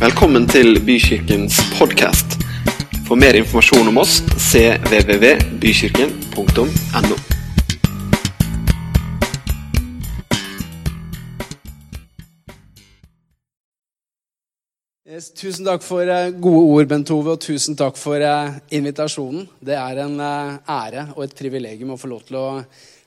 Velkommen til Bykirkens podkast. For mer informasjon om oss cvvvbykirken.no. Yes, tusen takk for eh, gode ord, Bent Ove, og tusen takk for eh, invitasjonen. Det er en eh, ære og et privilegium å få lov til å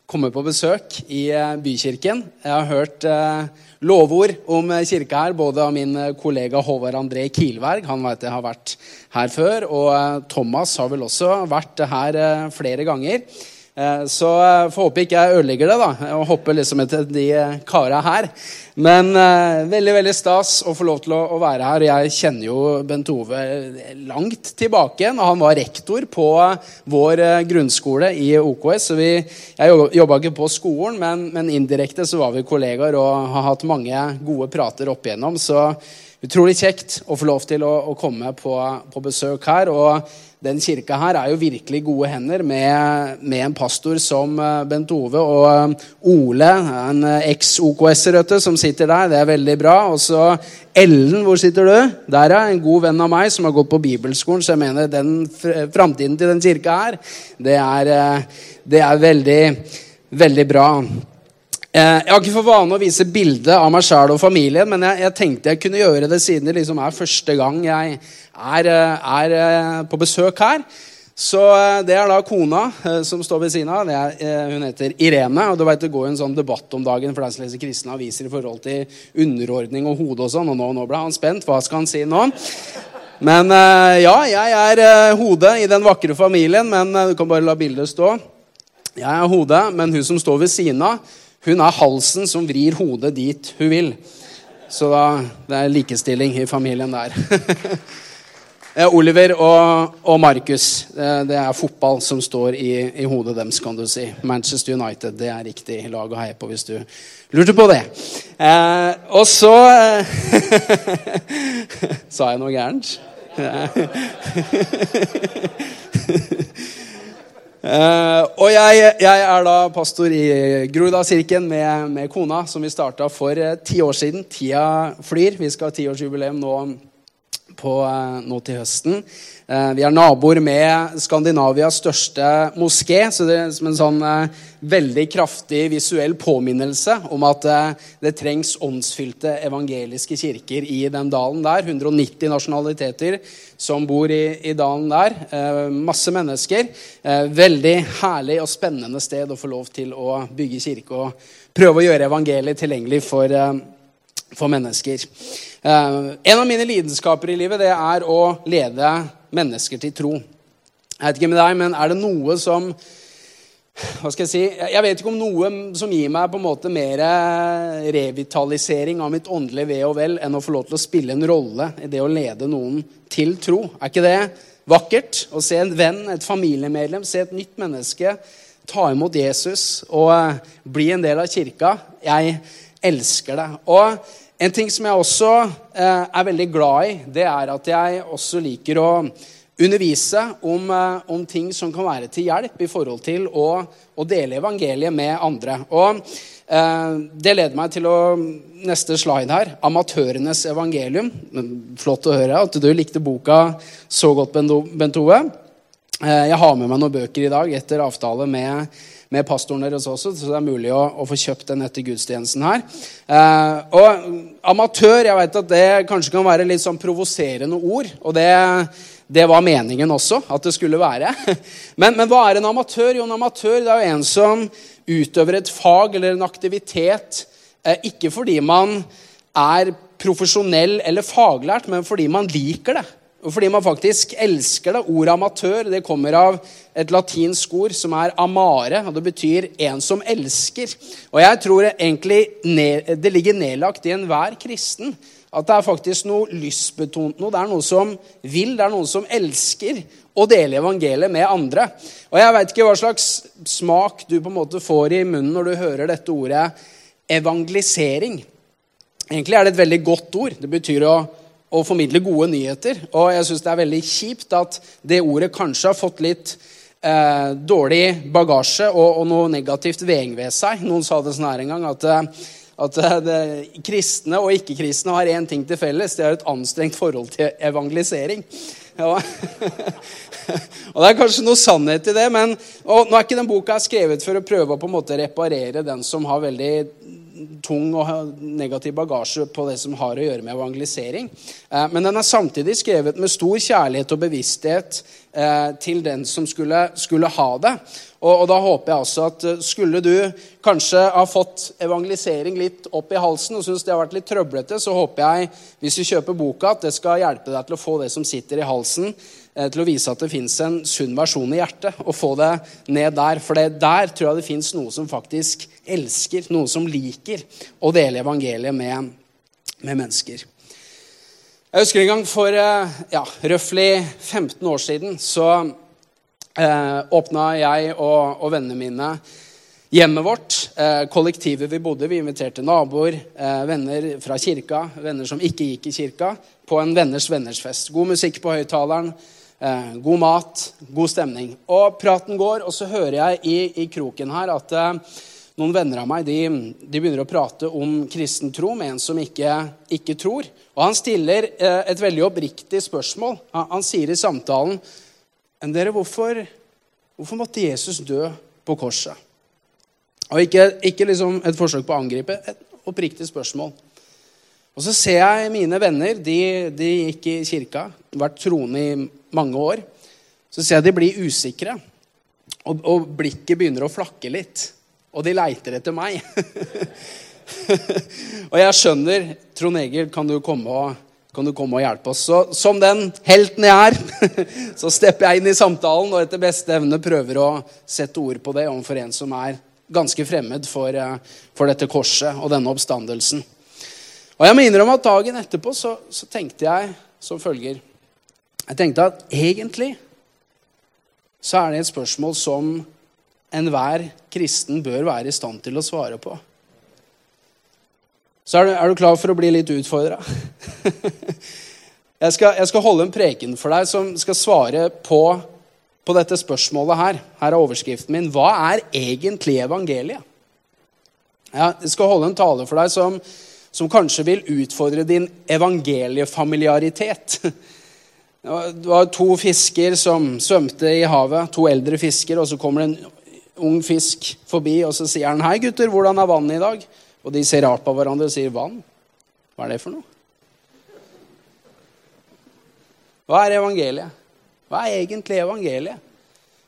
komme på besøk i eh, Bykirken. Jeg har hørt eh, lovord om eh, kirka her, både av min kollega Håvard André Kilberg, han vet jeg har vært her før, og Thomas har vel også vært her flere ganger. Eh, Så eh, får håpe ikke jeg ødelegger det, da, og hopper liksom etter de eh, kara her. Men eh, veldig veldig stas å få lov til å, å være her. Jeg kjenner jo Bent Ove langt tilbake når han var rektor på vår eh, grunnskole i OKS. Så vi, jeg jobba ikke på skolen, men, men indirekte så var vi kollegaer og har hatt mange gode prater opp igjennom. Så utrolig kjekt å få lov til å, å komme på, på besøk her. og den kirka her er jo virkelig gode hender med, med en pastor som eh, Bent Ove og eh, Ole, en eh, eks-OKS-er, som sitter der. Det er veldig bra. Og så Ellen, hvor sitter du? Der, ja. En god venn av meg som har gått på bibelskolen. Så jeg mener den framtiden til den kirka her, det er, det er veldig, veldig bra. Eh, Jeg har ikke for vane å vise bilde av meg sjæl og familien, men jeg, jeg tenkte jeg kunne gjøre det siden det liksom er første gang jeg er, eh, er eh, på besøk her. Så det er da kona som står ved siden av. Er, hun heter Irene. og du vet, Det går en sånn debatt om dagen for deg som leser kristne aviser i forhold til underordning og hode og sånn. Og nå, nå ble han spent. Hva skal han si nå? Men ja, jeg er hodet i den vakre familien, men du kan bare la bildet stå. Jeg er hodet, men hun som står ved siden av, hun er halsen som vrir hodet dit hun vil. Så da, det er likestilling i familien der. Eh, Oliver og, og Markus, det, det er fotball som står i, i hodet deres, kan du si. Manchester United, det er riktig lag å heie på hvis du lurte på det. Eh, og så eh, Sa jeg noe gærent? Eh, og jeg, jeg er da pastor i Groruddalskirken med, med kona, som vi starta for eh, ti år siden. Tida flyr. Vi skal ha tiårsjubileum nå, på, eh, nå til høsten. Eh, vi er naboer med Skandinavias største moské, så det er som en sånn eh, veldig kraftig visuell påminnelse om at det trengs åndsfylte evangeliske kirker i den dalen der. 190 nasjonaliteter som bor i, i dalen der. Masse mennesker. Veldig herlig og spennende sted å få lov til å bygge kirke og prøve å gjøre evangeliet tilgjengelig for, for mennesker. Eh, en av mine lidenskaper i livet det er å lede mennesker til tro. Jeg vet ikke med deg, men er det noe som hva skal Jeg si, jeg vet ikke om noe som gir meg på en måte mer revitalisering av mitt åndelige ve og vel enn å få lov til å spille en rolle i det å lede noen til tro. Er ikke det vakkert? Å se en venn, et familiemedlem, se et nytt menneske ta imot Jesus og eh, bli en del av kirka. Jeg elsker det. Og en ting som jeg også eh, er veldig glad i, det er at jeg også liker å undervise om, eh, om ting som kan være til hjelp i forhold til å, å dele evangeliet med andre. Og eh, det leder meg til å neste slide her. Amatørenes evangelium. Flott å høre at du likte boka så godt, Bent Ove. Eh, Jeg har med meg noen bøker i dag etter avtale med, med pastoren deres også, så det er mulig å, å få kjøpt den etter gudstjenesten her. Eh, og amatør, jeg vet at det kanskje kan være litt sånn provoserende ord. Og det, det var meningen også at det skulle være. Men, men hva er en amatør? Jo, en amatør det er jo en som utøver et fag eller en aktivitet eh, ikke fordi man er profesjonell eller faglært, men fordi man liker det. Fordi man faktisk elsker det. Ordet amatør det kommer av et latinsk ord som er amare. og Det betyr en som elsker. Og jeg tror egentlig det ligger nedlagt i enhver kristen at det er faktisk noe lystbetont noe. Det er noe som vil, det er noen som elsker å dele evangeliet med andre. Og jeg veit ikke hva slags smak du på en måte får i munnen når du hører dette ordet evangelisering. Egentlig er det et veldig godt ord. Det betyr å å formidle gode nyheter. Og jeg syns det er veldig kjipt at det ordet kanskje har fått litt eh, dårlig bagasje og, og noe negativt veng ved seg. Noen sa det sånn her en gang at eh, at eh, det, kristne og ikke-kristne har én ting til felles. Det er et anstrengt forhold til evangelisering. Ja. og Det er kanskje noe sannhet i det, men Nå er ikke den boka skrevet for å prøve å på en måte reparere den som har veldig tung og negativ bagasje på det som har å gjøre med evangelisering. Eh, men den er samtidig skrevet med stor kjærlighet og bevissthet eh, til den som skulle, skulle ha det. Og, og, da håper jeg altså at eh, skulle du kanskje ha fått evangelisering litt opp i halsen og syns det har vært litt trøblete, så håper jeg, hvis du kjøper boka, at det skal hjelpe deg til å få det som sitter i halsen, til å vise at det fins en sunn versjon i hjertet, og få det ned der. For det, der tror jeg det fins noe som faktisk elsker, noe som liker å dele evangeliet med, med mennesker. Jeg husker en gang for eh, ja, røftlig 15 år siden så eh, åpna jeg og, og, vennene mine hjemmet vårt. Eh, kollektivet vi bodde. Vi inviterte naboer, eh, venner fra kirka, venner som ikke gikk i kirka, på en venners venners fest. God musikk på høyttaleren, eh, god mat, god stemning. Og praten går, og så hører jeg i, i kroken her at eh, noen venner av meg de, de, begynner å prate om kristen tro med en som ikke, ikke tror. Og han stiller eh, et veldig oppriktig spørsmål. Han, han sier i samtalen men dere, hvorfor, hvorfor måtte Jesus dø på korset? Og ikke, ikke liksom et forsøk på å angripe, et oppriktig spørsmål. Og så ser jeg mine venner, de, de gikk i kirka, vært troende i mange år. Så ser jeg de blir usikre, og, og blikket begynner å flakke litt. Og de leiter etter meg. og jeg skjønner Trond Egil, kan du komme og du komme og hjelpe oss. Så som den helten jeg er, så stepper jeg inn i samtalen og etter beste evne prøver å sette ord på det overfor en som er ganske fremmed for, eh, for, dette korset og denne oppstandelsen. Og jeg må innrømme at dagen etterpå så, så tenkte jeg som følger Jeg tenkte at egentlig så er det et spørsmål som enhver kristen bør være i stand til å svare på. Så er du, er du klar for å bli litt utfordra? jeg, jeg, skal holde en preken for deg som skal svare på, på dette spørsmålet her. Her er overskriften min. Hva er egentlig evangeliet? Jeg skal holde en tale for deg som, som kanskje vil utfordre din evangeliefamiliaritet. Det var to fisker som svømte i havet, to eldre fisker, og så kommer det en ung fisk forbi, og så sier han, 'Hei, gutter, hvordan er vannet i dag?' Og de ser rart på hverandre og sier, 'Vann? Hva er det for noe?' Hva er evangeliet? Hva er egentlig evangeliet?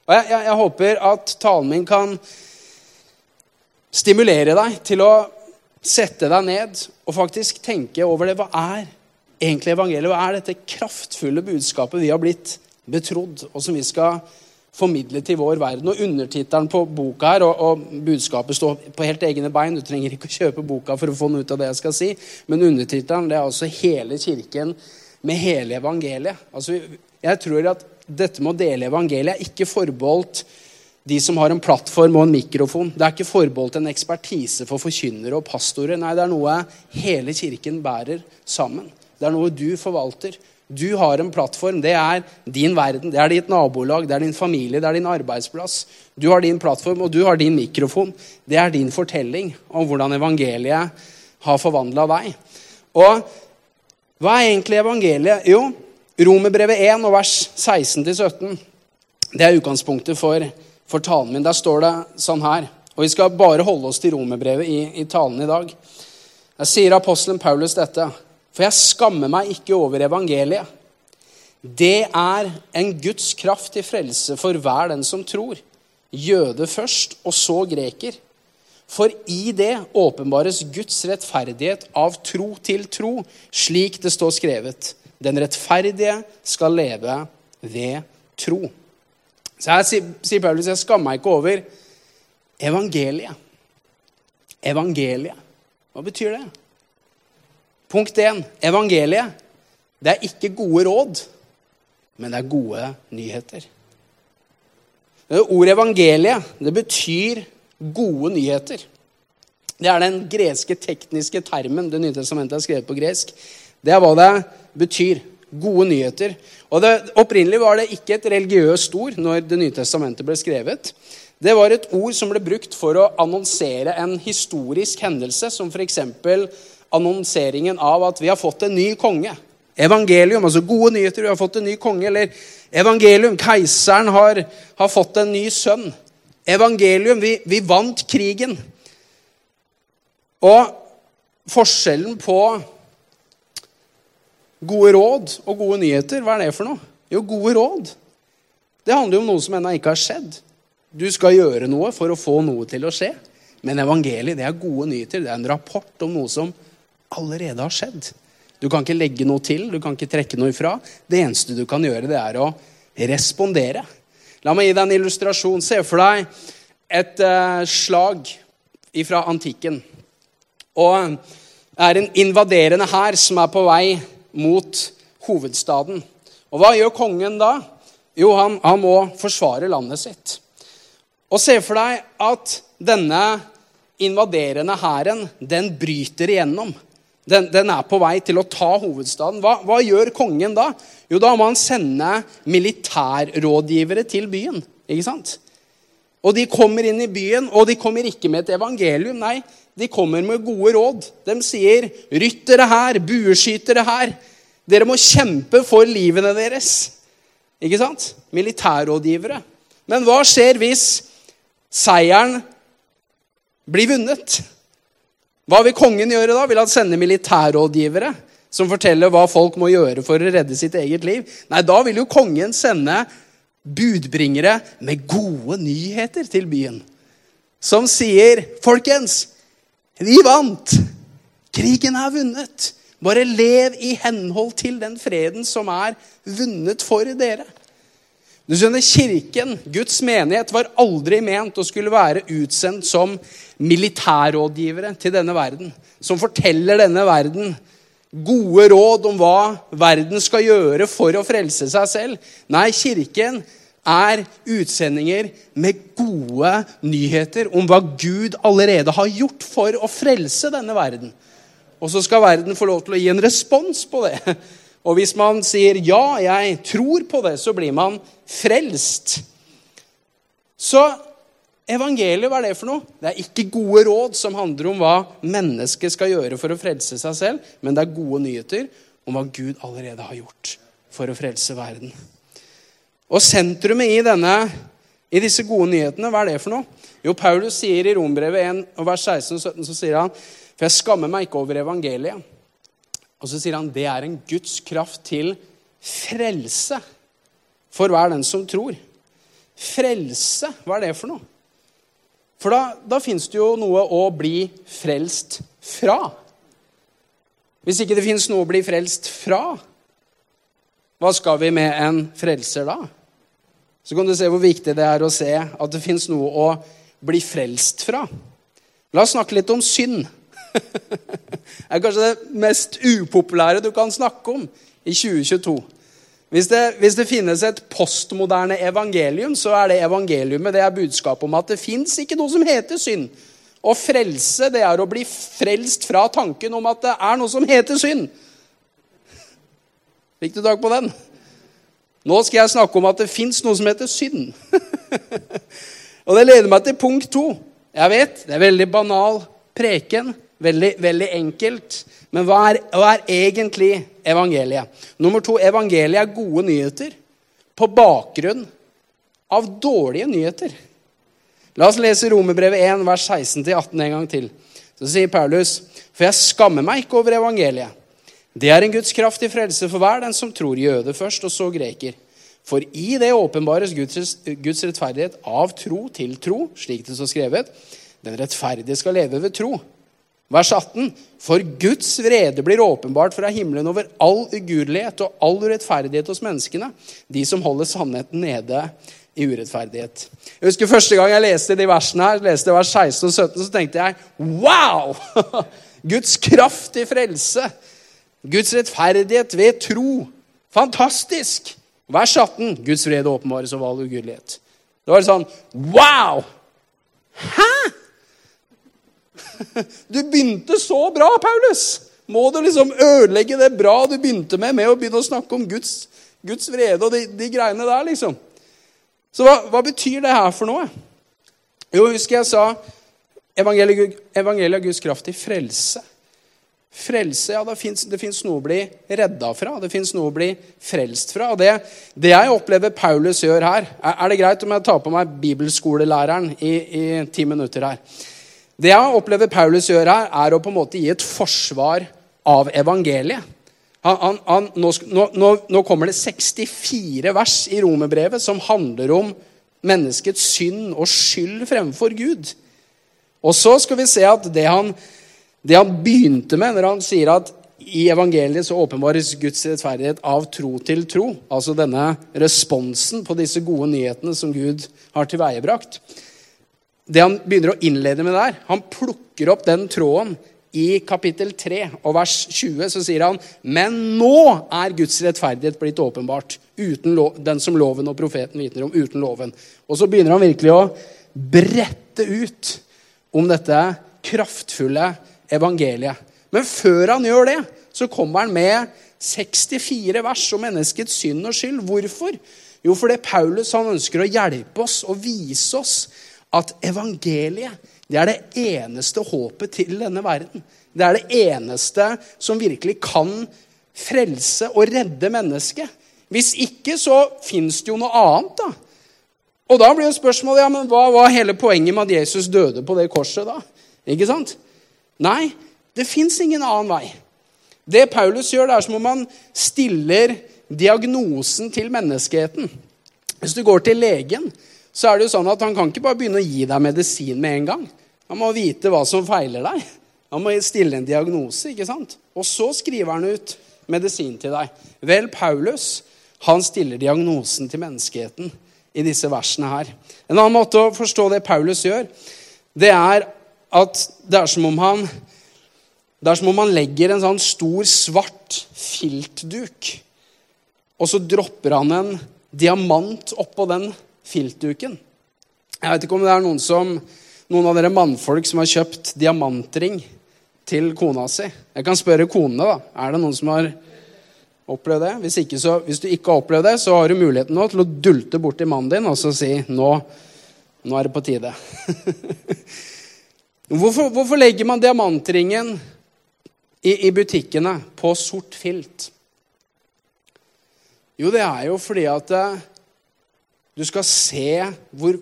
Og jeg, jeg, jeg håper at talen min kan stimulere deg til å sette deg ned og faktisk tenke over det. Hva er egentlig evangeliet? Hva er dette kraftfulle budskapet vi har blitt betrodd, og som vi skal formidle til vår verden. Og Undertittelen på boka her, og, og, budskapet står på helt egne bein. Du trenger ikke å kjøpe boka for å få noe ut av det jeg skal si. Men undertittelen er altså 'Hele kirken med hele evangeliet'. Altså, jeg tror at dette med å dele evangeliet er ikke forbeholdt de som har en plattform og en mikrofon. Det er ikke forbeholdt en ekspertise for forkynnere og pastorer. Nei, det er noe hele kirken bærer sammen. Det er noe du forvalter. Du har en plattform. Det er din verden, det er ditt nabolag, det er din familie, det er din arbeidsplass. Du har din plattform, og du har din mikrofon. Det er din fortelling om hvordan evangeliet har forvandla deg. Og hva er egentlig evangeliet? Jo, Romerbrevet 1 og vers 16-17. Det er utgangspunktet for, for, talen min. Der står det sånn her. Og vi skal bare holde oss til romerbrevet i, i talen i dag. Der sier apostelen Paulus dette. For jeg skammer meg ikke over evangeliet. Det er en Guds kraft til frelse for hver den som tror. Jøde først, og så greker. For i det åpenbares Guds rettferdighet av tro til tro, slik det står skrevet. Den rettferdige skal leve ved tro. Så her sier Paulus jeg skammer meg ikke over evangeliet. Evangeliet. Hva betyr det? Punkt 1. Evangeliet. Det er ikke gode råd, men det er gode nyheter. Ordet evangeliet det betyr gode nyheter. Det er den greske tekniske termen. Det nye testamentet er skrevet på gresk. Det er hva det betyr. Gode nyheter. Og det, Opprinnelig var det ikke et religiøst ord når Det nye testamentet ble skrevet. Det var et ord som ble brukt for å annonsere en historisk hendelse, som f.eks. annonseringen av at vi har fått en ny konge. Evangelium, altså gode nyheter, vi har fått en ny konge. Eller evangelium, keiseren har, har fått en ny sønn. Evangelium, vi, vi vant krigen. Og forskjellen på gode råd og gode nyheter, hva er det for noe? Jo, gode råd. Det handler jo om noe som ennå ikke har skjedd. Du skal gjøre noe for å få noe til å skje. Men evangeliet det er gode nyheter. Det er en rapport om noe som allerede har skjedd. Du kan ikke legge noe til, du kan ikke trekke noe ifra. Det eneste du kan gjøre, det er å respondere. La meg gi deg en illustrasjon. Se for deg et uh, slag fra antikken. Og det er en invaderende hær som er på vei mot hovedstaden. Og hva gjør kongen da? Jo, han, han må forsvare landet sitt. Og se for deg at denne invaderende hæren, den bryter igjennom. Den, den, er på vei til å ta hovedstaden. Hva, hva, gjør kongen da? Jo, da må han sende militærrådgivere til byen. Ikke sant? Og de kommer inn i byen, og de kommer ikke med et evangelium. Nei, de kommer med gode råd. De sier, 'Ryttere her, bueskytere her, dere må kjempe for livene deres.' Ikke sant? Militærrådgivere. Men hva skjer hvis seieren blir vunnet? Hva vil kongen gjøre da? Vil han sende militærrådgivere som forteller hva folk må gjøre for å redde sitt eget liv? Nei, da vil jo kongen sende budbringere med gode nyheter til byen. Som sier, 'Folkens, vi vant! Krigen er vunnet!' Bare lev i henhold til den freden som er vunnet for dere. Du skjønner, Kirken, Guds menighet, var aldri ment å skulle være utsendt som militærrådgivere til denne verden. Som forteller denne verden gode råd om hva verden skal gjøre for å frelse seg selv. Nei, Kirken er utsendinger med gode nyheter om hva Gud allerede har gjort for å frelse denne verden. Og så skal verden få lov til å gi en respons på det. Og hvis man sier 'ja, jeg tror på det', så blir man frelst. Så evangeliet, hva er det for noe? Det er ikke gode råd som handler om hva mennesket skal gjøre for å frelse seg selv, men det er gode nyheter om hva Gud allerede har gjort for å frelse verden. Og sentrumet i, denne, i disse gode nyhetene, hva er det for noe? Jo, Paulus sier i Rombrevet 1, vers 16 og 17, så sier han For jeg skammer meg ikke over evangeliet og så sier han det er en Guds kraft til frelse for hver den som tror. Frelse, hva er det for noe? For da, da fins det jo noe å bli frelst fra. Hvis ikke det fins noe å bli frelst fra, hva skal vi med en frelser da? Så kan du se hvor viktig det er å se at det fins noe å bli frelst fra. La oss snakke litt om synd. Det er kanskje det mest upopulære du kan snakke om i 2022. Hvis det, hvis det finnes et postmoderne evangelium, så er det evangeliumet det er budskapet om at det fins ikke noe som heter synd. Og frelse, det er å bli frelst fra tanken om at det er noe som heter synd. Fikk du tak på den? Nå skal jeg snakke om at det fins noe som heter synd. og det leder meg til punkt to. Jeg vet, det er veldig banal preken. Veldig, veldig enkelt. Men hva er, hva er, egentlig evangeliet? Nummer to, evangeliet er gode nyheter på bakgrunn av dårlige nyheter. La oss lese Romerbrevet 1, vers 16-18 en gang til. Så sier Paulus.: For jeg skammer meg ikke over evangeliet. Det er en Guds kraft til frelse for hver den som tror jøde først, og så greker. For i det åpenbares Guds, Guds rettferdighet av tro til tro, slik det står skrevet. Den rettferdige skal leve ved tro. Vers 18. For Guds vrede blir åpenbart fra himmelen over all ugudelighet og all urettferdighet hos menneskene, de som holder sannheten nede i urettferdighet. Jeg husker Første gang jeg leste de versene her, leste vers 16 og 17, så tenkte jeg wow! Guds kraft til frelse. Guds rettferdighet ved tro. Fantastisk! Vers 18. Guds vrede åpenbares over all ugudelighet. Det var sånn wow! Hæ? Du begynte så bra, Paulus! Må du liksom ødelegge det bra du begynte med, med å begynne å snakke om Guds, Guds vrede og de, de, greiene der, liksom? Så hva, hva, betyr det her for noe? Jo, husker jeg sa evangeliet, evangeliet av Guds kraft i frelse. Frelse, ja, det fins noe å bli redda fra. Det fins noe å bli frelst fra. Og det, det, jeg opplever Paulus gjør her er, er, det greit om jeg tar på meg bibelskolelæreren i, i ti minutter her? Det jeg opplever Paulus gjør her, er å på en måte gi et forsvar av evangeliet. Han, han, nå, nå, nå, kommer det 64 vers i romerbrevet som handler om menneskets synd og skyld fremfor Gud. Og så skal vi se at det han det han begynte med når han sier at i evangeliet så åpenbares Guds rettferdighet av tro til tro, altså denne responsen på disse gode nyhetene som Gud har tilveiebrakt. Det han begynner å innlede med der, han plukker opp den tråden i kapittel 3 og vers 20 så sier han Men nå er Guds rettferdighet blitt åpenbart, lov, den som loven og profeten vitner om, uten loven. Og så begynner han virkelig å brette ut om dette kraftfulle evangeliet. Men før han gjør det, så kommer han med 64 vers om menneskets synd og skyld. Hvorfor? Jo, fordi Paulus han ønsker å hjelpe oss og vise oss at evangeliet det er det eneste håpet til denne verden. Det er det eneste som virkelig kan frelse og redde mennesket. Hvis ikke, så fins det jo noe annet, da. Og da blir jo spørsmålet ja, men hva var hele poenget med at Jesus døde på det korset da? Ikke sant? Nei, det fins ingen annen vei. Det Paulus gjør, det er som om han stiller diagnosen til menneskeheten. Hvis du går til legen, så er det jo sånn at han kan ikke bare begynne å gi deg medisin med en gang. Han må vite hva som feiler deg. Han må stille en diagnose. ikke sant? Og så skriver han ut medisin til deg. Vel, Paulus han stiller diagnosen til menneskeheten i disse versene her. En annen måte å forstå det Paulus gjør, det er at det er som om han det er som om han legger en sånn stor, svart filtduk, og så dropper han en diamant oppå den filtduken. Jeg vet ikke om det er noen, som, noen av dere mannfolk som har kjøpt diamantring til kona si. Jeg kan spørre konene, da. Er det noen som har opplevd det? Hvis, ikke, så, hvis du ikke har opplevd det, så har du muligheten nå til å dulte bort til mannen din og så si nå, nå er det på tide. Hvorfor, hvorfor legger man diamantringen i, i, butikkene på sort filt? Jo, det er jo fordi at eh, du skal se hvor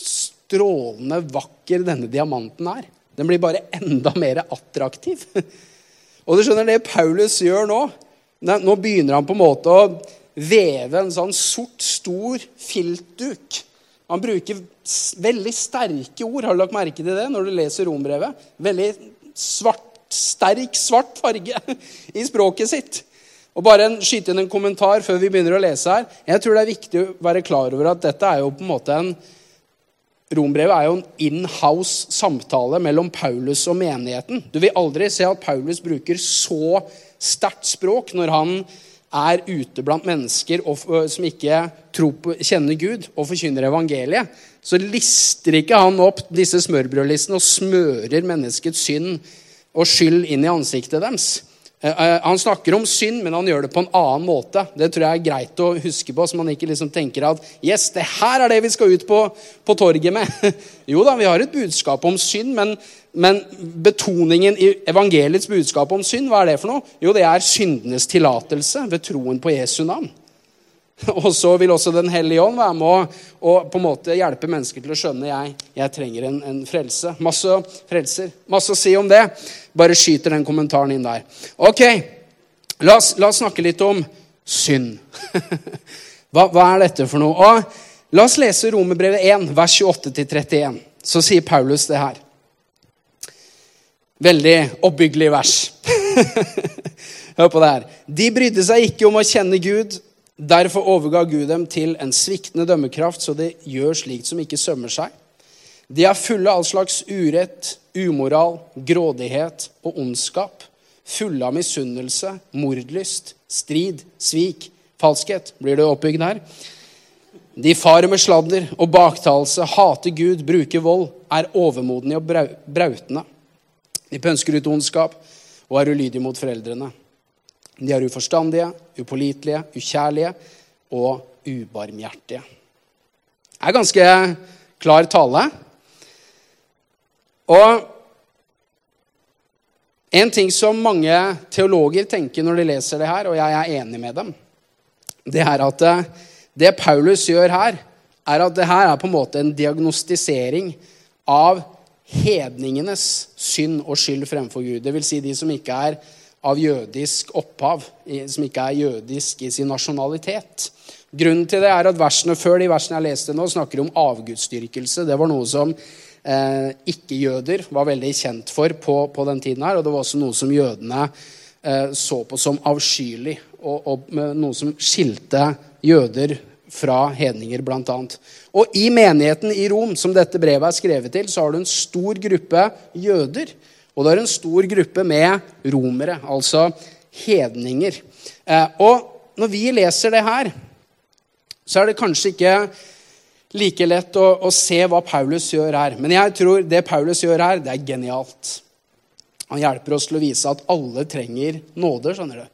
strålende vakker denne diamanten er. Den blir bare enda mer attraktiv. Og du skjønner det Paulus gjør nå? Nå begynner han på en måte å veve en sånn sort, stor filtduk han bruker veldig sterke ord. Har du lagt merke til det når du leser rombrevet? Veldig svart, sterk, svart farge i språket sitt. Og bare en, Skyte inn en kommentar før vi begynner å lese her. Jeg tror det er viktig å være klar over at dette er jo på en måte en Rombrevet er jo en in-house samtale mellom Paulus og menigheten. Du vil aldri se at Paulus bruker så sterkt språk når han er ute blant mennesker og, som ikke på, kjenner Gud, og forkynner evangeliet, så lister ikke han opp disse smørbrødlistene og smører menneskets synd og skyld inn i ansiktet deres. Eh, eh, han snakker om synd, men han gjør det på en annen måte. Det tror jeg er greit å huske på, så man ikke liksom tenker at yes, det her er det vi skal ut på, på torget med. Jo da, vi har et budskap om synd, men, men, betoningen i evangeliets budskap om synd, hva er det for noe? Jo, det er syndenes tillatelse ved troen på Jesu navn. Og så vil også Den hellige ånd være med å, og på en måte hjelpe mennesker til å skjønne jeg, jeg trenger en, en, frelse. Masse frelser. Masse å si om det. Bare skyter den kommentaren inn der. Ok, la oss, la oss snakke litt om synd. hva, hva, er dette for noe? Og la oss lese Romerbrevet 1, vers 28-31. Så sier Paulus det her. Veldig oppbyggelig vers. Hør på det her. De brydde seg ikke om å kjenne Gud Derfor overga Gud dem til en sviktende dømmekraft, så de gjør slikt som ikke sømmer seg. De er fulle av all slags urett, umoral, grådighet og ondskap. Fulle av misunnelse, mordlyst, strid, svik, falskhet. Blir det oppbygd her? De farer med sladder og baktalelse, hater Gud, bruker vold, er overmodne og brautende. De pønsker ut ondskap og er ulydige mot foreldrene. De er uforstandige, upålitelige, ukjærlige og ubarmhjertige. Det er ganske klar tale. Og en ting som mange teologer tenker når de leser det her, og jeg er enig med dem, det er at eh, det Paulus gjør her, er at det her er på en måte en diagnostisering av hedningenes synd og skyld fremfor Gud. Det vil si de som ikke er av jødisk opphav, som ikke er jødisk i sin nasjonalitet. Grunnen til det er at versene før de versene jeg leste nå, snakker om avgudsdyrkelse. Det var noe som eh, ikke-jøder var veldig kjent for på, på, den tiden her, og det var også noe som jødene eh, så på som avskyelig, og, og noe som skilte jøder fra hedninger, bl.a. Og i menigheten i Rom, som dette brevet er skrevet til, så har du en stor gruppe jøder. Og det er en stor gruppe med romere, altså hedninger. Eh, og når vi leser det her, så er det kanskje ikke like lett å, å, se hva Paulus gjør her. Men jeg tror det Paulus gjør her, det er genialt. Han hjelper oss til å vise at alle trenger nåde. skjønner du.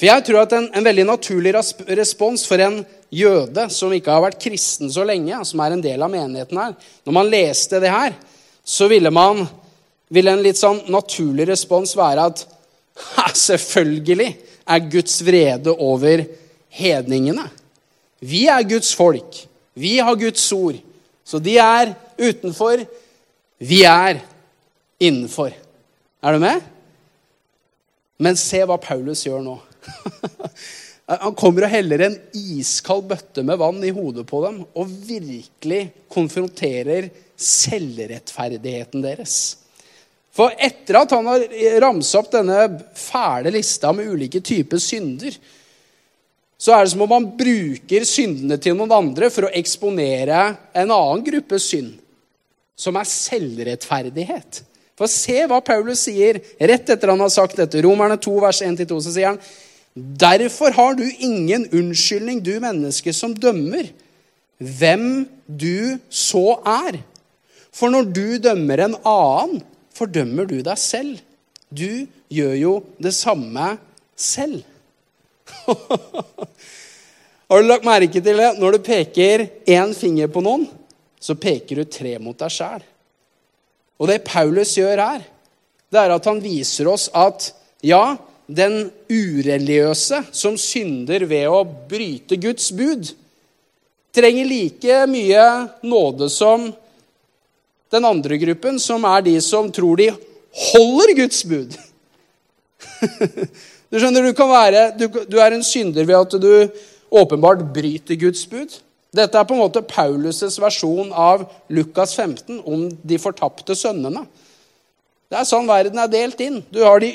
For jeg tror at en, en, veldig naturlig respons for en jøde som ikke har vært kristen så lenge, som er en del av menigheten her Når man leste det her, så ville, man, ville en litt sånn naturlig respons være at selvfølgelig er Guds vrede over hedningene. Vi er Guds folk. Vi har Guds ord. Så de er utenfor. Vi er innenfor. Er du med? Men se hva Paulus gjør nå. Han kommer og heller en iskald bøtte med vann i hodet på dem og virkelig konfronterer selvrettferdigheten deres. For etter at han har ramsa opp denne fæle lista med ulike typer synder, så er det som om han bruker syndene til noen andre for å eksponere en annen gruppe synd, som er selvrettferdighet. For se hva Paulus sier rett etter han har sagt dette. Romerne 2, vers 1-2, så sier han Derfor har du ingen unnskyldning, du menneske som dømmer hvem du så er. For når du dømmer en annen, fordømmer du deg selv. Du gjør jo det samme selv. har du lagt merke til det? Når du peker én finger på noen, så peker du tre mot deg sjæl. Og det Paulus gjør her, det er at han viser oss at ja, den ureligiøse som synder ved å bryte Guds bud, trenger like mye nåde som den andre gruppen, som er de som tror de holder Guds bud. Du skjønner, du, være, du, du er en synder ved at du åpenbart bryter Guds bud. Dette er på en måte Paulus' versjon av Lukas 15 om de fortapte sønnene. Det er sånn verden er delt inn. Du har de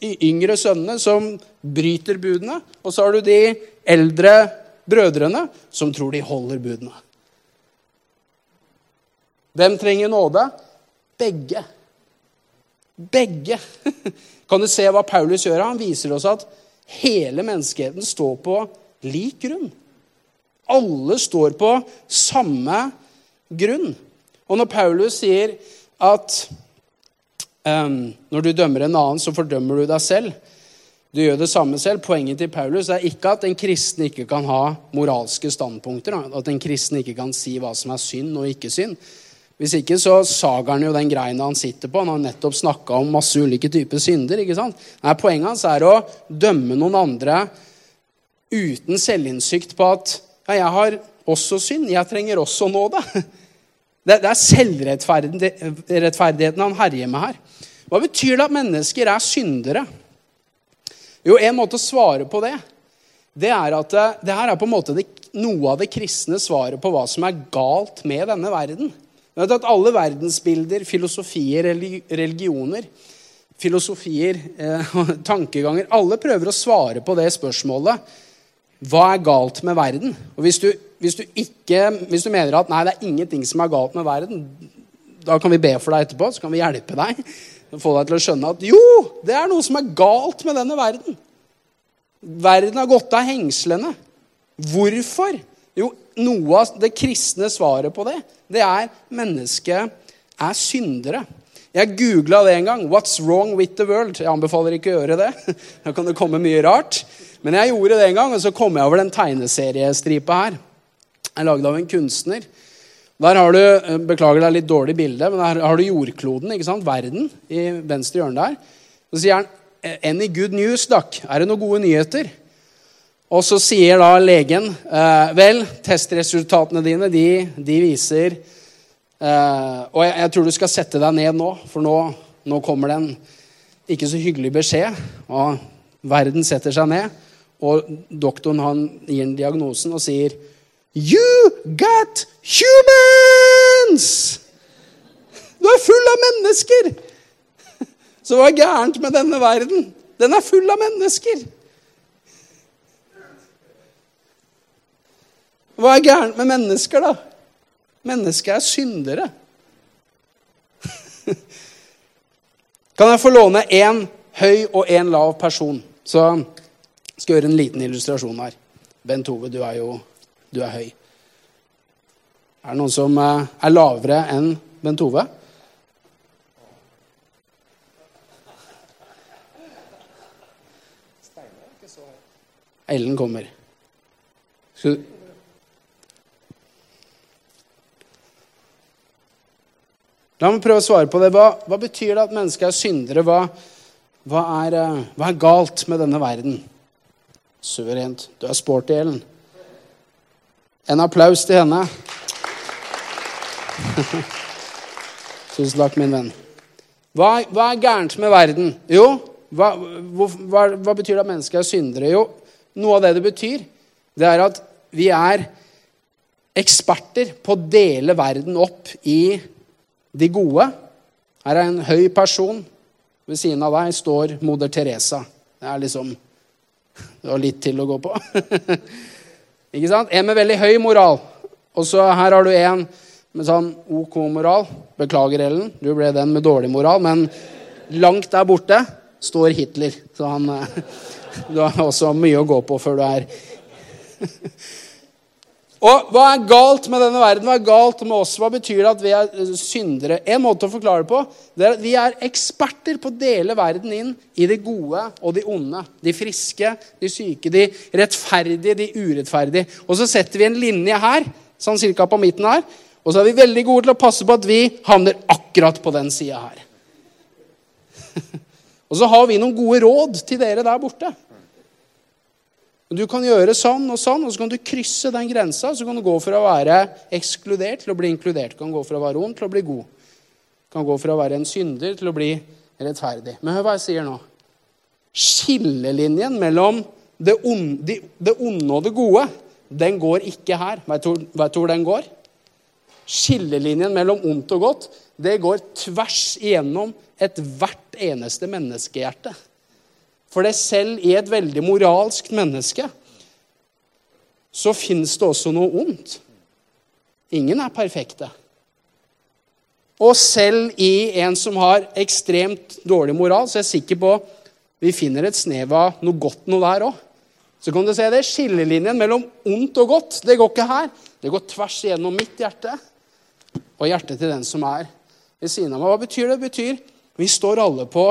yngre sønnene som bryter budene, og så har du de eldre brødrene som tror de holder budene. Hvem trenger nåde? Begge. Begge. Kan du se hva Paulus gjør? Han viser oss at hele menneskeheten står på lik grunn. Alle står på samme grunn. Og når Paulus sier at Um, når du dømmer en annen, så fordømmer du deg selv. Du gjør det samme selv. Poenget til Paulus er ikke at en kristen ikke kan ha moralske standpunkter. At en kristen ikke kan si hva som er synd og ikke synd. Hvis ikke så sager han jo den greina han sitter på. Han har nettopp snakka om masse ulike typer synder. ikke sant? Nei, Poenget hans er å dømme noen andre uten selvinnsikt på at ja, jeg har også synd. Jeg trenger også nåde. Det, det er selvrettferdigheten han herjer med her. Hva betyr det at mennesker er syndere? Jo, En måte å svare på det det er at det, det her er på en måte det, noe av det kristne svaret på hva som er galt med denne verden. Det at Alle verdensbilder, filosofier, religioner, filosofier, eh, tankeganger Alle prøver å svare på det spørsmålet. Hva er galt med verden? Og hvis du hvis du, ikke, hvis du mener at nei, det er ingenting som er galt med verden, da kan vi be for deg etterpå, så kan vi hjelpe deg. Få deg til å skjønne at jo, det er noe som er galt med denne verden. Verden har gått av hengslene. Hvorfor? Jo, noe av det kristne svaret på det, det er mennesket er syndere. Jeg googla det en gang. 'What's wrong with the world?' Jeg anbefaler ikke å gjøre det. Da kan det komme mye rart. Men jeg gjorde det en gang, og så kom jeg over den tegneseriestripa her. Jeg er lagd av en kunstner. Der har du eh, beklager det er litt dårlig bilde, men der har du jordkloden, ikke sant? verden, i venstre hjørne der. Så sier han 'Any good news, Duck?' Er det noen gode nyheter? Og så sier da legen eh, vel, testresultatene dine de, de viser eh, Og jeg, jeg, tror du skal sette deg ned nå, for nå, nå kommer det en ikke så hyggelig beskjed. Og verden setter seg ned, og doktoren han gir den diagnosen og sier You got humans! Du er full av mennesker! Så hva er gærent med denne verden? Den er full av mennesker. Hva er gærent med mennesker, da? Mennesker er syndere. kan jeg få låne én høy og én lav person? Så skal jeg gjøre en liten illustrasjon her. Bent Ove, du er jo du er høy. Er det noen som eh, er lavere enn Bent Ove? Ellen kommer. Skal du La meg prøve å svare på det. Hva, hva betyr det at mennesker er syndere? Hva, hva, er, eh, hva, er, galt med denne verden? Suverent. Du er sporty, Ellen. En applaus til henne. Tusen takk, min venn. Hva, hva, er gærent med verden? Jo, hva, hva betyr det at mennesker er syndere? Jo, noe av det det betyr, det er at vi er eksperter på å dele verden opp i de gode. Her er en høy person. Ved siden av deg står moder Teresa. Det er liksom Du har litt til å gå på. Ikke sant? En med veldig høy moral. Og så her har du en med sånn OK moral. Beklager, Ellen, du ble den med dårlig moral. Men langt der borte står Hitler. Så han Du har også mye å gå på før du er Og hva er galt med denne verden? Hva er galt med oss? Hva betyr det at vi er syndere? En måte å forklare det på det er at vi er eksperter på å dele verden inn i det gode og de onde. De friske, de syke, de rettferdige, de urettferdige. Og så setter vi en linje her, sånn cirka på midten her. Og så er vi veldig gode til å passe på at vi havner akkurat på den sida her. Og så har vi noen gode råd til dere der borte. Du kan gjøre sånn og sånn, og så kan du krysse den grensa. Så kan du gå fra å være ekskludert til å bli inkludert. Du kan gå fra å være ond til å bli god. Du kan gå fra å være en synder til å bli rettferdig. Men hør hva jeg sier nå. Skillelinjen mellom det onde, det onde og det gode, den går ikke her. Vet du hvor den går? Skillelinjen mellom ondt og godt, det går tvers igjennom ethvert eneste menneskehjerte. For det selv i et veldig moralsk menneske så fins det også noe ondt. Ingen er perfekte. Og selv i en som har ekstremt dårlig moral, så er jeg sikker på vi finner et snev av noe godt noe der òg. Så kan du se det. Skillelinjen mellom ondt og godt det går ikke her. Det går tvers igjennom mitt hjerte og hjertet til den som er ved siden av meg. Hva betyr det? Det betyr vi står alle på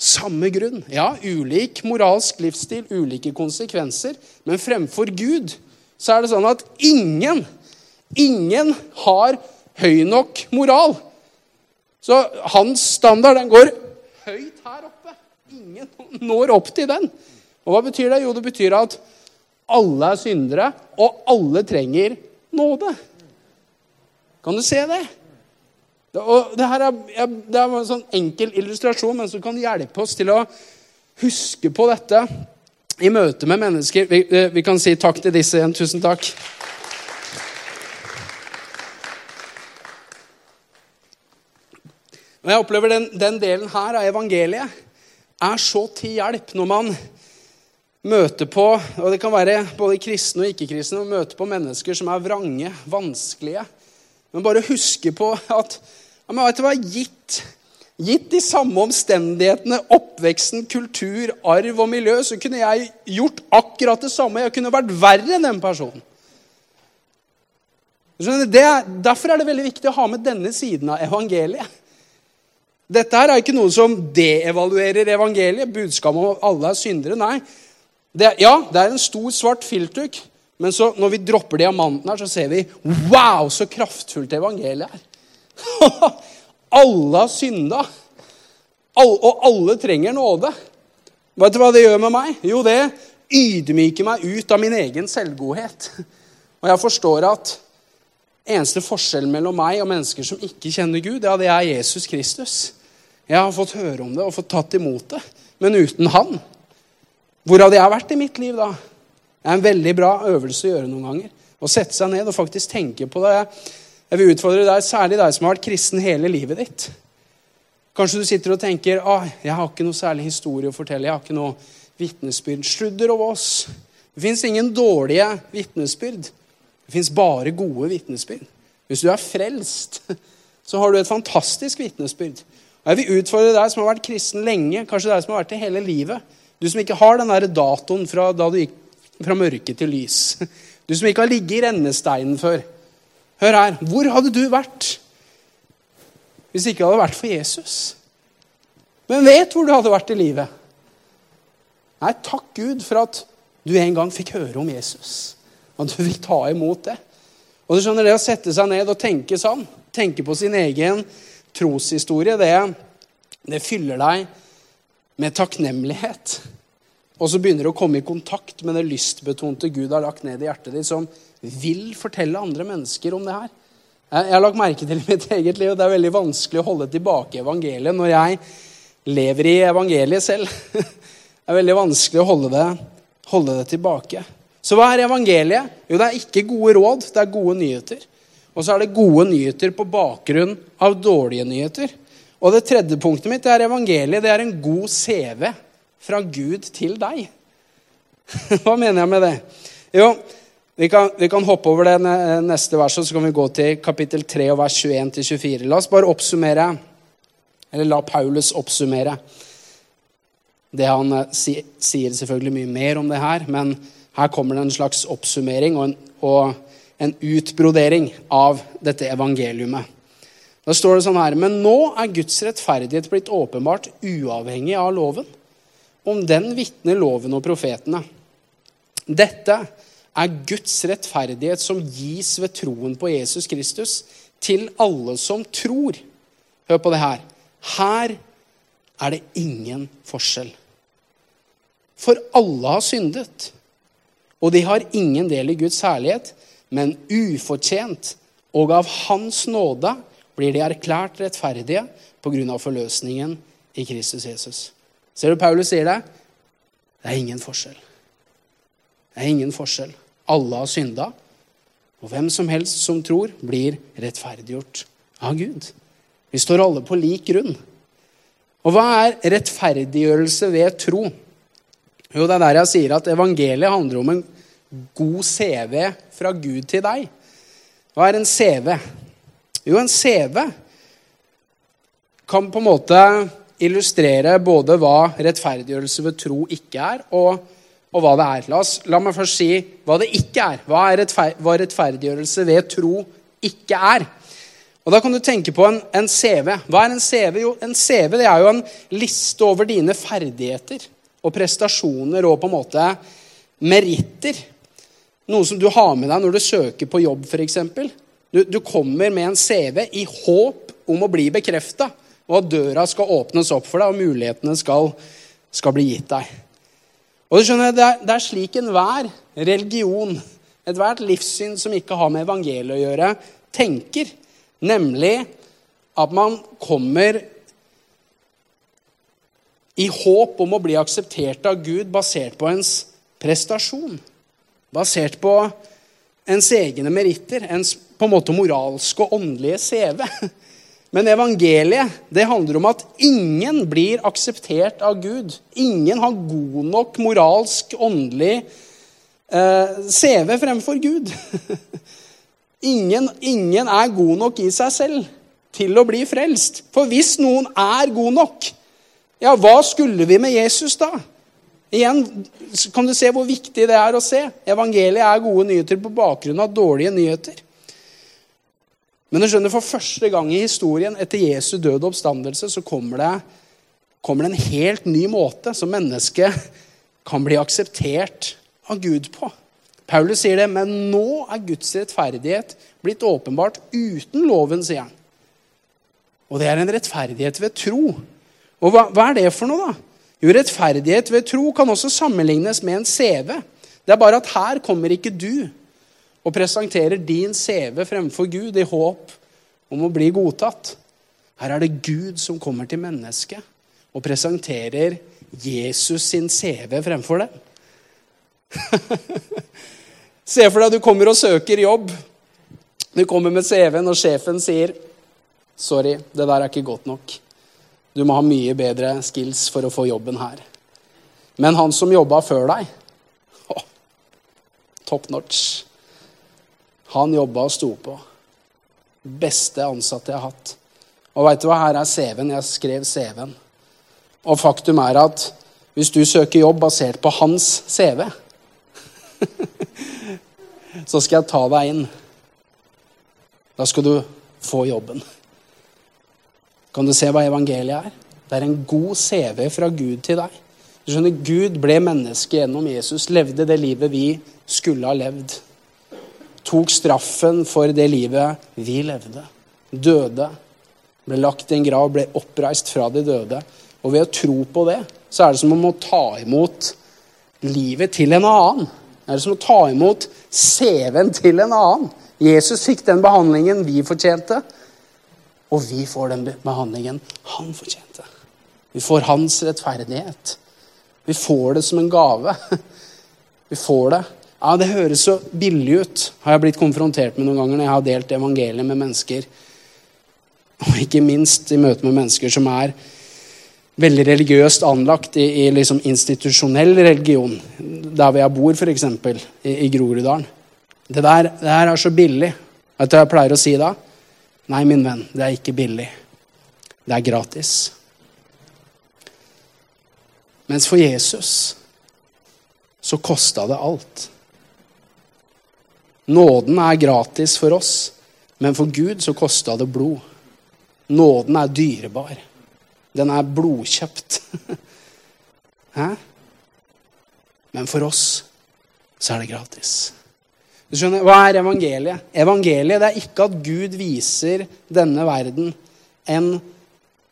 samme grunn. Ja, ulik moralsk livsstil, ulike konsekvenser. Men fremfor Gud så er det sånn at ingen, ingen har høy nok moral. Så hans standard den går høyt her oppe. Ingen når opp til den. Og hva betyr det? Jo, det betyr at alle er syndere, og alle trenger nåde. Kan du se det? Og det, her er, det er en sånn enkel illustrasjon, men som kan hjelpe oss til å huske på dette i møte med mennesker. Vi, eh, vi kan si takk til disse igjen. Tusen takk. Og jeg opplever den, den delen her av evangeliet er så til hjelp når man møter på og det kan være både kristne og ikke-kristne, møter på mennesker som er vrange, vanskelige. Men bare huske på at ja, men vet du hva, gitt, gitt de samme omstendighetene, oppveksten, kultur, arv og miljø, så kunne jeg gjort akkurat det samme. Jeg kunne vært verre enn den personen. Det, derfor er det veldig viktig å ha med denne siden av evangeliet. Dette her er ikke noe som deevaluerer evangeliet, budskapet om alle er syndere. Nei. Det, ja, det er en stor, svart filtduk. Men så, når vi dropper diamanten her, så ser vi Wow, så kraftfullt evangeliet er. alle har synda. All, og alle trenger nåde. Vet du hva det gjør med meg? Jo, det ydmyker meg ut av min egen selvgodhet. Og jeg forstår at eneste forskjellen mellom meg og mennesker som ikke kjenner Gud, ja, det er Jesus Kristus. Jeg har fått høre om det og fått tatt imot det. Men uten han, hvor hadde jeg vært i mitt liv da? Det er en veldig bra øvelse å gjøre noen ganger. Å sette seg ned og faktisk tenke på det. Jeg vil utfordre deg, særlig deg som har vært kristen hele livet ditt. Kanskje du sitter og tenker ah, jeg har ikke noe særlig historie å fortelle. jeg har ikke noe vitnesbyrd. Sludder over oss. Det fins ingen dårlige vitnesbyrd. Det fins bare gode vitnesbyrd. Hvis du er frelst, så har du et fantastisk vitnesbyrd. Og Jeg vil utfordre deg som har vært kristen lenge, kanskje deg som har vært det hele livet. Du som ikke har den der datoen fra da du gikk fra mørke til lys. Du som ikke har ligget i rennesteinen før. Hør her. Hvor hadde du vært hvis ikke hadde vært for Jesus? Hvem vet hvor du hadde vært i livet? Nei, takk Gud for at du en gang fikk høre om Jesus. Og du fikk ta imot det. Og du skjønner Det å sette seg ned og tenke sånn, tenke på sin egen troshistorie, det, det fyller deg med takknemlighet. Og så begynner du å komme i kontakt med det lystbetonte Gud har lagt ned i hjertet ditt, som vil fortelle andre mennesker om det her. Jeg har lagt merke til i mitt eget liv, og det er veldig vanskelig å holde tilbake evangeliet når jeg lever i evangeliet selv. Det er veldig vanskelig å holde det, holde det tilbake. Så hva er evangeliet? Jo, det er ikke gode råd, det er gode nyheter. Og så er det gode nyheter på bakgrunn av dårlige nyheter. Og det tredje punktet mitt er evangeliet. Det er en god CV fra Gud til deg. Hva mener jeg med det? Jo, vi kan, vi kan hoppe over det neste verset, så kan vi gå til kapittel 3 og vers 21-24. La oss bare oppsummere, eller la Paulus oppsummere. Det han eh, sier selvfølgelig mye mer om det her, men her kommer det en slags oppsummering og en, og en utbrodering av dette evangeliumet. Da står det sånn her Men nå er Guds rettferdighet blitt åpenbart uavhengig av loven. Om den vitner loven og profetene. Dette er Guds rettferdighet som gis ved troen på Jesus Kristus til alle som tror. Hør på det her. Her er det ingen forskjell. For alle har syndet, og de har ingen del i Guds herlighet, men ufortjent og av Hans nåde blir de erklært rettferdige på grunn av forløsningen i Kristus Jesus. Ser du Paulus sier det? Det er ingen forskjell. Det er ingen forskjell. Alle har synda, og hvem som helst som tror, blir rettferdiggjort av Gud. Vi står alle på lik grunn. Og hva er rettferdiggjørelse ved tro? Jo, det er der jeg sier at evangeliet handler om en god CV fra Gud til deg. Hva er en CV? Jo, en CV kan på en måte illustrere både hva rettferdiggjørelse ved tro ikke er, og, og hva det er. La, oss, la, meg først si hva det ikke er. Hva, er rettfer, hva rettferdiggjørelse ved tro ikke er. Og Da kan du tenke på en, en, CV. Hva er en CV? Jo, en CV det er jo en liste over dine ferdigheter og prestasjoner og på en måte meritter. Noe som du har med deg når du søker på jobb, f.eks. Du, du kommer med en CV i håp om å bli bekrefta og at døra skal åpnes opp for deg, og mulighetene skal, skal bli gitt deg. Og du skjønner, Det er, det er slik enhver religion, ethvert livssyn som ikke har med evangeliet å gjøre, tenker. Nemlig at man kommer i håp om å bli akseptert av Gud basert på ens prestasjon. Basert på ens egne meritter, ens på en måte moralske og åndelige CV. Men evangeliet det handler om at ingen blir akseptert av Gud. Ingen har god nok moralsk, åndelig eh, CV fremfor Gud. ingen, ingen er god nok i seg selv til å bli frelst. For hvis noen er god nok, ja, hva skulle vi med Jesus da? Igjen kan du se hvor viktig det er å se. Evangeliet er gode nyheter på bakgrunn av dårlige nyheter. Men du skjønner, for første gang i historien etter Jesu døde oppstandelse så kommer det, kommer det en helt ny måte som mennesket kan bli akseptert av Gud på. Paulus sier det, men nå er Guds rettferdighet blitt åpenbart uten loven, sier han. Og det er en rettferdighet ved tro. Og hva, hva er det for noe, da? Jo, rettferdighet ved tro kan også sammenlignes med en CV. Det er bare at her kommer ikke du og presenterer din CV fremfor Gud i håp om å bli godtatt. Her er det Gud som kommer til mennesket og presenterer Jesus sin CV fremfor deg. Se for deg du kommer og søker jobb. Du kommer med CV-en, og sjefen sier Sorry, det der er ikke godt nok. Du må ha mye bedre skills for å få jobben her. Men han som jobba før deg oh, Top notch. Han jobba og sto på. Beste ansatte jeg har hatt. Og veit du hva, her er CV-en. Jeg skrev CV-en. Og faktum er at hvis du søker jobb basert på hans CV, så skal jeg ta deg inn. Da skal du få jobben. Kan du se hva evangeliet er? Det er en god CV fra Gud til deg. Du skjønner, Gud ble menneske gjennom Jesus, levde det livet vi skulle ha levd tok straffen for det livet vi levde. Døde. Ble lagt i en grav, ble oppreist fra de døde. Og ved å tro på det, så er det som om å ta imot livet til en annen. Det er som å ta imot CV-en til en annen. Jesus fikk den behandlingen vi fortjente, og vi får den behandlingen han fortjente. Vi får hans rettferdighet. Vi får det som en gave. Vi får det ja, Det høres så billig ut, har jeg blitt konfrontert med noen ganger når jeg har delt evangeliet med mennesker. Og ikke minst i møte med mennesker som er veldig religiøst anlagt i, i liksom institusjonell religion. Der hvor jeg bor, f.eks. I, i Groruddalen. Det der, det der er så billig. Vet du hva jeg pleier å si da? Nei, min venn, det er ikke billig. Det er gratis. Mens for Jesus så kosta det alt. Nåden er gratis for oss, men for Gud så kosta det blod. Nåden er dyrebar. Den er blodkjøpt. Hæ? Men for oss så er det gratis. Du skjønner, Hva er evangeliet? Evangeliet det er ikke at Gud viser denne verden en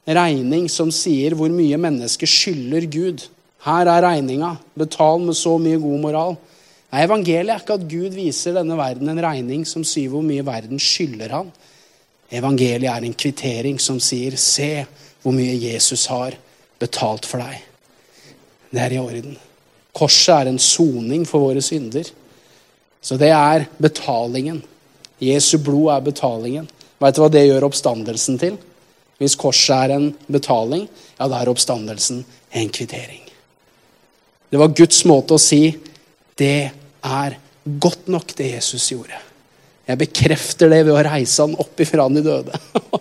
regning som sier hvor mye mennesket skylder Gud. Her er regninga. Betal med så mye god moral. Nei, Evangeliet er ikke at Gud viser denne verden en regning som sier hvor mye verden skylder han. Evangeliet er en kvittering som sier 'se hvor mye Jesus har betalt for deg'. Det er i orden. Korset er en soning for våre synder. Så det er betalingen. Jesu blod er betalingen. Veit du hva det gjør oppstandelsen til? Hvis korset er en betaling, ja, da er oppstandelsen en kvittering. Det var Guds måte å si det er godt nok, det Jesus gjorde. Jeg bekrefter det ved å reise han opp ifra de døde.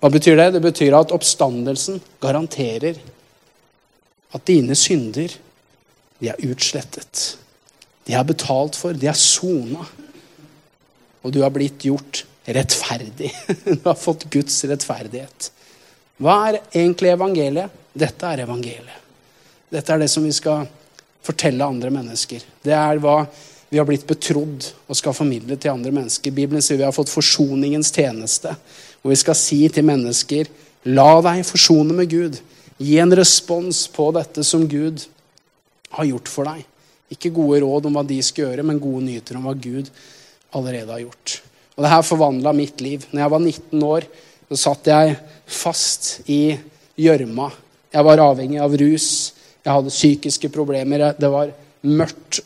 Hva betyr det? Det betyr at oppstandelsen garanterer at dine synder, de er utslettet. De er betalt for, de er sona. Og du har blitt gjort rettferdig. Du har fått Guds rettferdighet. Hva er egentlig evangeliet? Dette er evangeliet. Dette er det som vi skal fortelle andre mennesker. Det er hva vi har blitt betrodd og skal formidle til andre mennesker. Bibelen sier vi har fått forsoningens tjeneste. Hvor vi skal si til mennesker la deg forsone med Gud. Gi en respons på dette som Gud har gjort for deg. Ikke gode råd om hva de skal gjøre, men gode nyheter om hva Gud allerede har gjort. Og det her forvandla mitt liv. Når jeg var 19 år, så satt jeg fast i gjørma. Jeg var avhengig av rus. Jeg hadde psykiske problemer. Det var mørkt,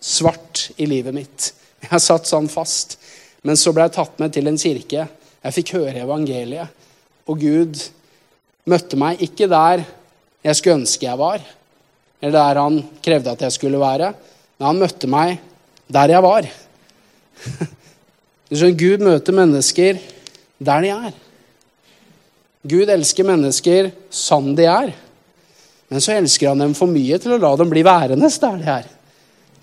svart i livet mitt. Jeg satt sånn fast. Men så ble jeg tatt med til en kirke. Jeg fikk høre evangeliet. Og Gud møtte meg ikke der jeg skulle ønske jeg var, eller der han krevde at jeg skulle være, men han møtte meg der jeg var. Gud møter mennesker der de er. Gud elsker mennesker som de er. Men så elsker han dem for mye til å la dem bli værende der de er.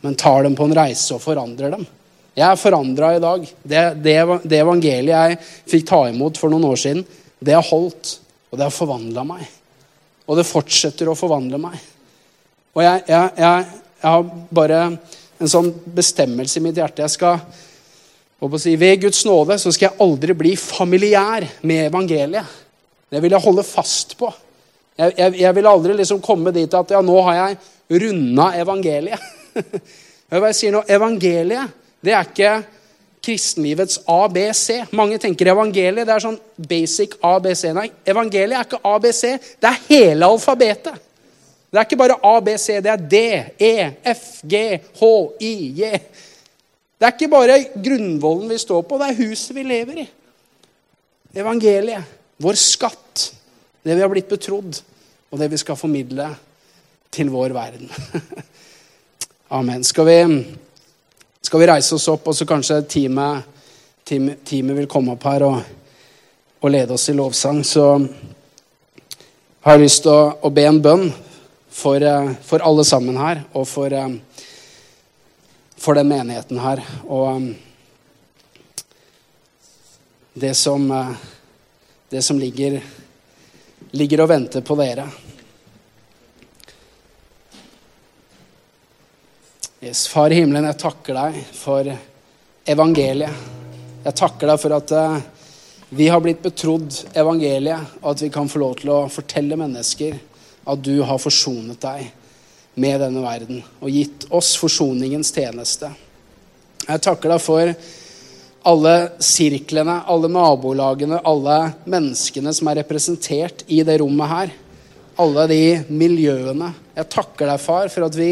Men tar dem på en reise og forandrer dem. Jeg er forandra i dag. Det, det, det, evangeliet jeg fikk ta imot for noen år siden, det har holdt, og det har forvandla meg. Og det fortsetter å forvandle meg. Og jeg, jeg, jeg, jeg, har bare en sånn bestemmelse i mitt hjerte. Jeg skal, si, Ved Guds nåde så skal jeg aldri bli familiær med evangeliet. Det vil jeg holde fast på. Jeg, vil aldri liksom komme dit at ja, nå har jeg runda evangeliet. Jeg sier nå, Evangeliet det er ikke kristenlivets ABC. Mange tenker evangeliet det er sånn basic ABC. Nei, evangeliet er ikke ABC. Det er hele alfabetet. Det er ikke bare ABC, det er D, E, F, G, H, I, J. Det er ikke bare grunnvollen vi står på, det er huset vi lever i. Evangeliet, vår skatt, det vi har blitt betrodd, og det vi skal formidle til vår verden. Amen. Skal vi skal vi reise oss opp, og så kanskje teamet, team, teamet vil komme opp her og, og, lede oss i lovsang. Så har jeg lyst til å, å be en bønn for, eh, for, alle sammen her, og for, eh, for den menigheten her. Og eh, det som, det som ligger, ligger og venter på dere. Yes, Far i himmelen, jeg takker deg for evangeliet. Jeg takker deg for at uh, vi har blitt betrodd evangeliet, og at vi kan få lov til å fortelle mennesker at du har forsonet deg med denne verden og gitt oss forsoningens tjeneste. Jeg takker deg for alle sirklene, alle nabolagene, alle menneskene som er representert i det rommet her. Alle de miljøene. Jeg takker deg, far, for at vi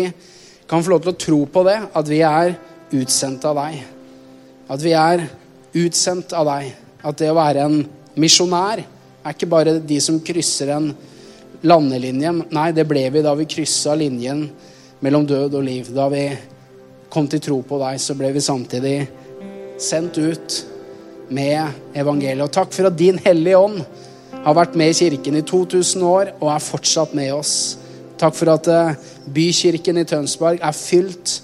kan få lov til å tro på det, at vi er utsendt av deg. At vi er utsendt av deg. At det å være en misjonær er ikke bare de som krysser en landelinje. Nei, det ble vi da vi kryssa linjen mellom død og liv. Da vi kom til tro på deg, så ble vi samtidig sendt ut med evangeliet. Og takk for at din Hellige Ånd har vært med i kirken i 2000 år og er fortsatt med oss. Takk for at eh, bykirken i Tønsberg er fylt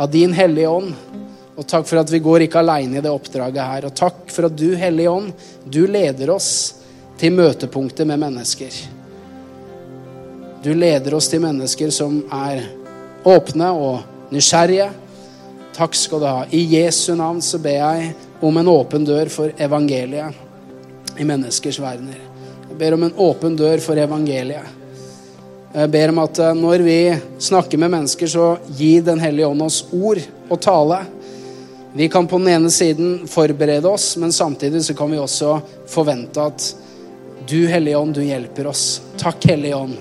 av din Hellige Ånd. Og takk for at vi går ikke aleine i det oppdraget her. Og takk for at du, Hellige Ånd, du leder oss til møtepunktet med mennesker. Du leder oss til mennesker som er åpne og nysgjerrige. Takk skal du ha. I Jesu navn så ber jeg om en åpen dør for evangeliet i menneskers verdener. Jeg ber om en åpen dør for evangeliet. Jeg ber om at eh, når vi snakker med mennesker, så gi Den hellige ånd oss ord og tale. Vi kan på den ene siden forberede oss, men samtidig så kan vi også forvente at du, Hellige Ånd, du hjelper oss. Takk, Hellige Ånd.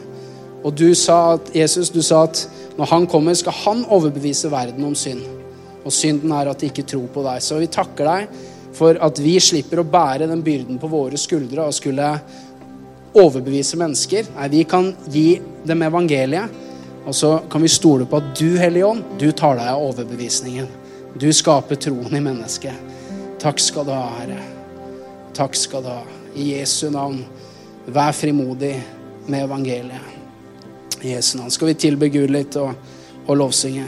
Og du sa at, Jesus, du sa at når han kommer, skal han overbevise verden om synd. Og synden er at de ikke tror på deg. Så vi takker deg for at vi slipper å bære den byrden på våre skuldre og skulle overbevise mennesker. Nei, vi kan gi dem evangeliet, og så kan vi stole på at du, Hellige Ånd, du tar deg av overbevisningen. Du skaper troen i mennesket. Takk skal du ha, Herre. Takk skal du ha. I Jesu navn, vær frimodig med evangeliet. I Jesu navn skal vi tilbe Gud litt og, og lovsynge.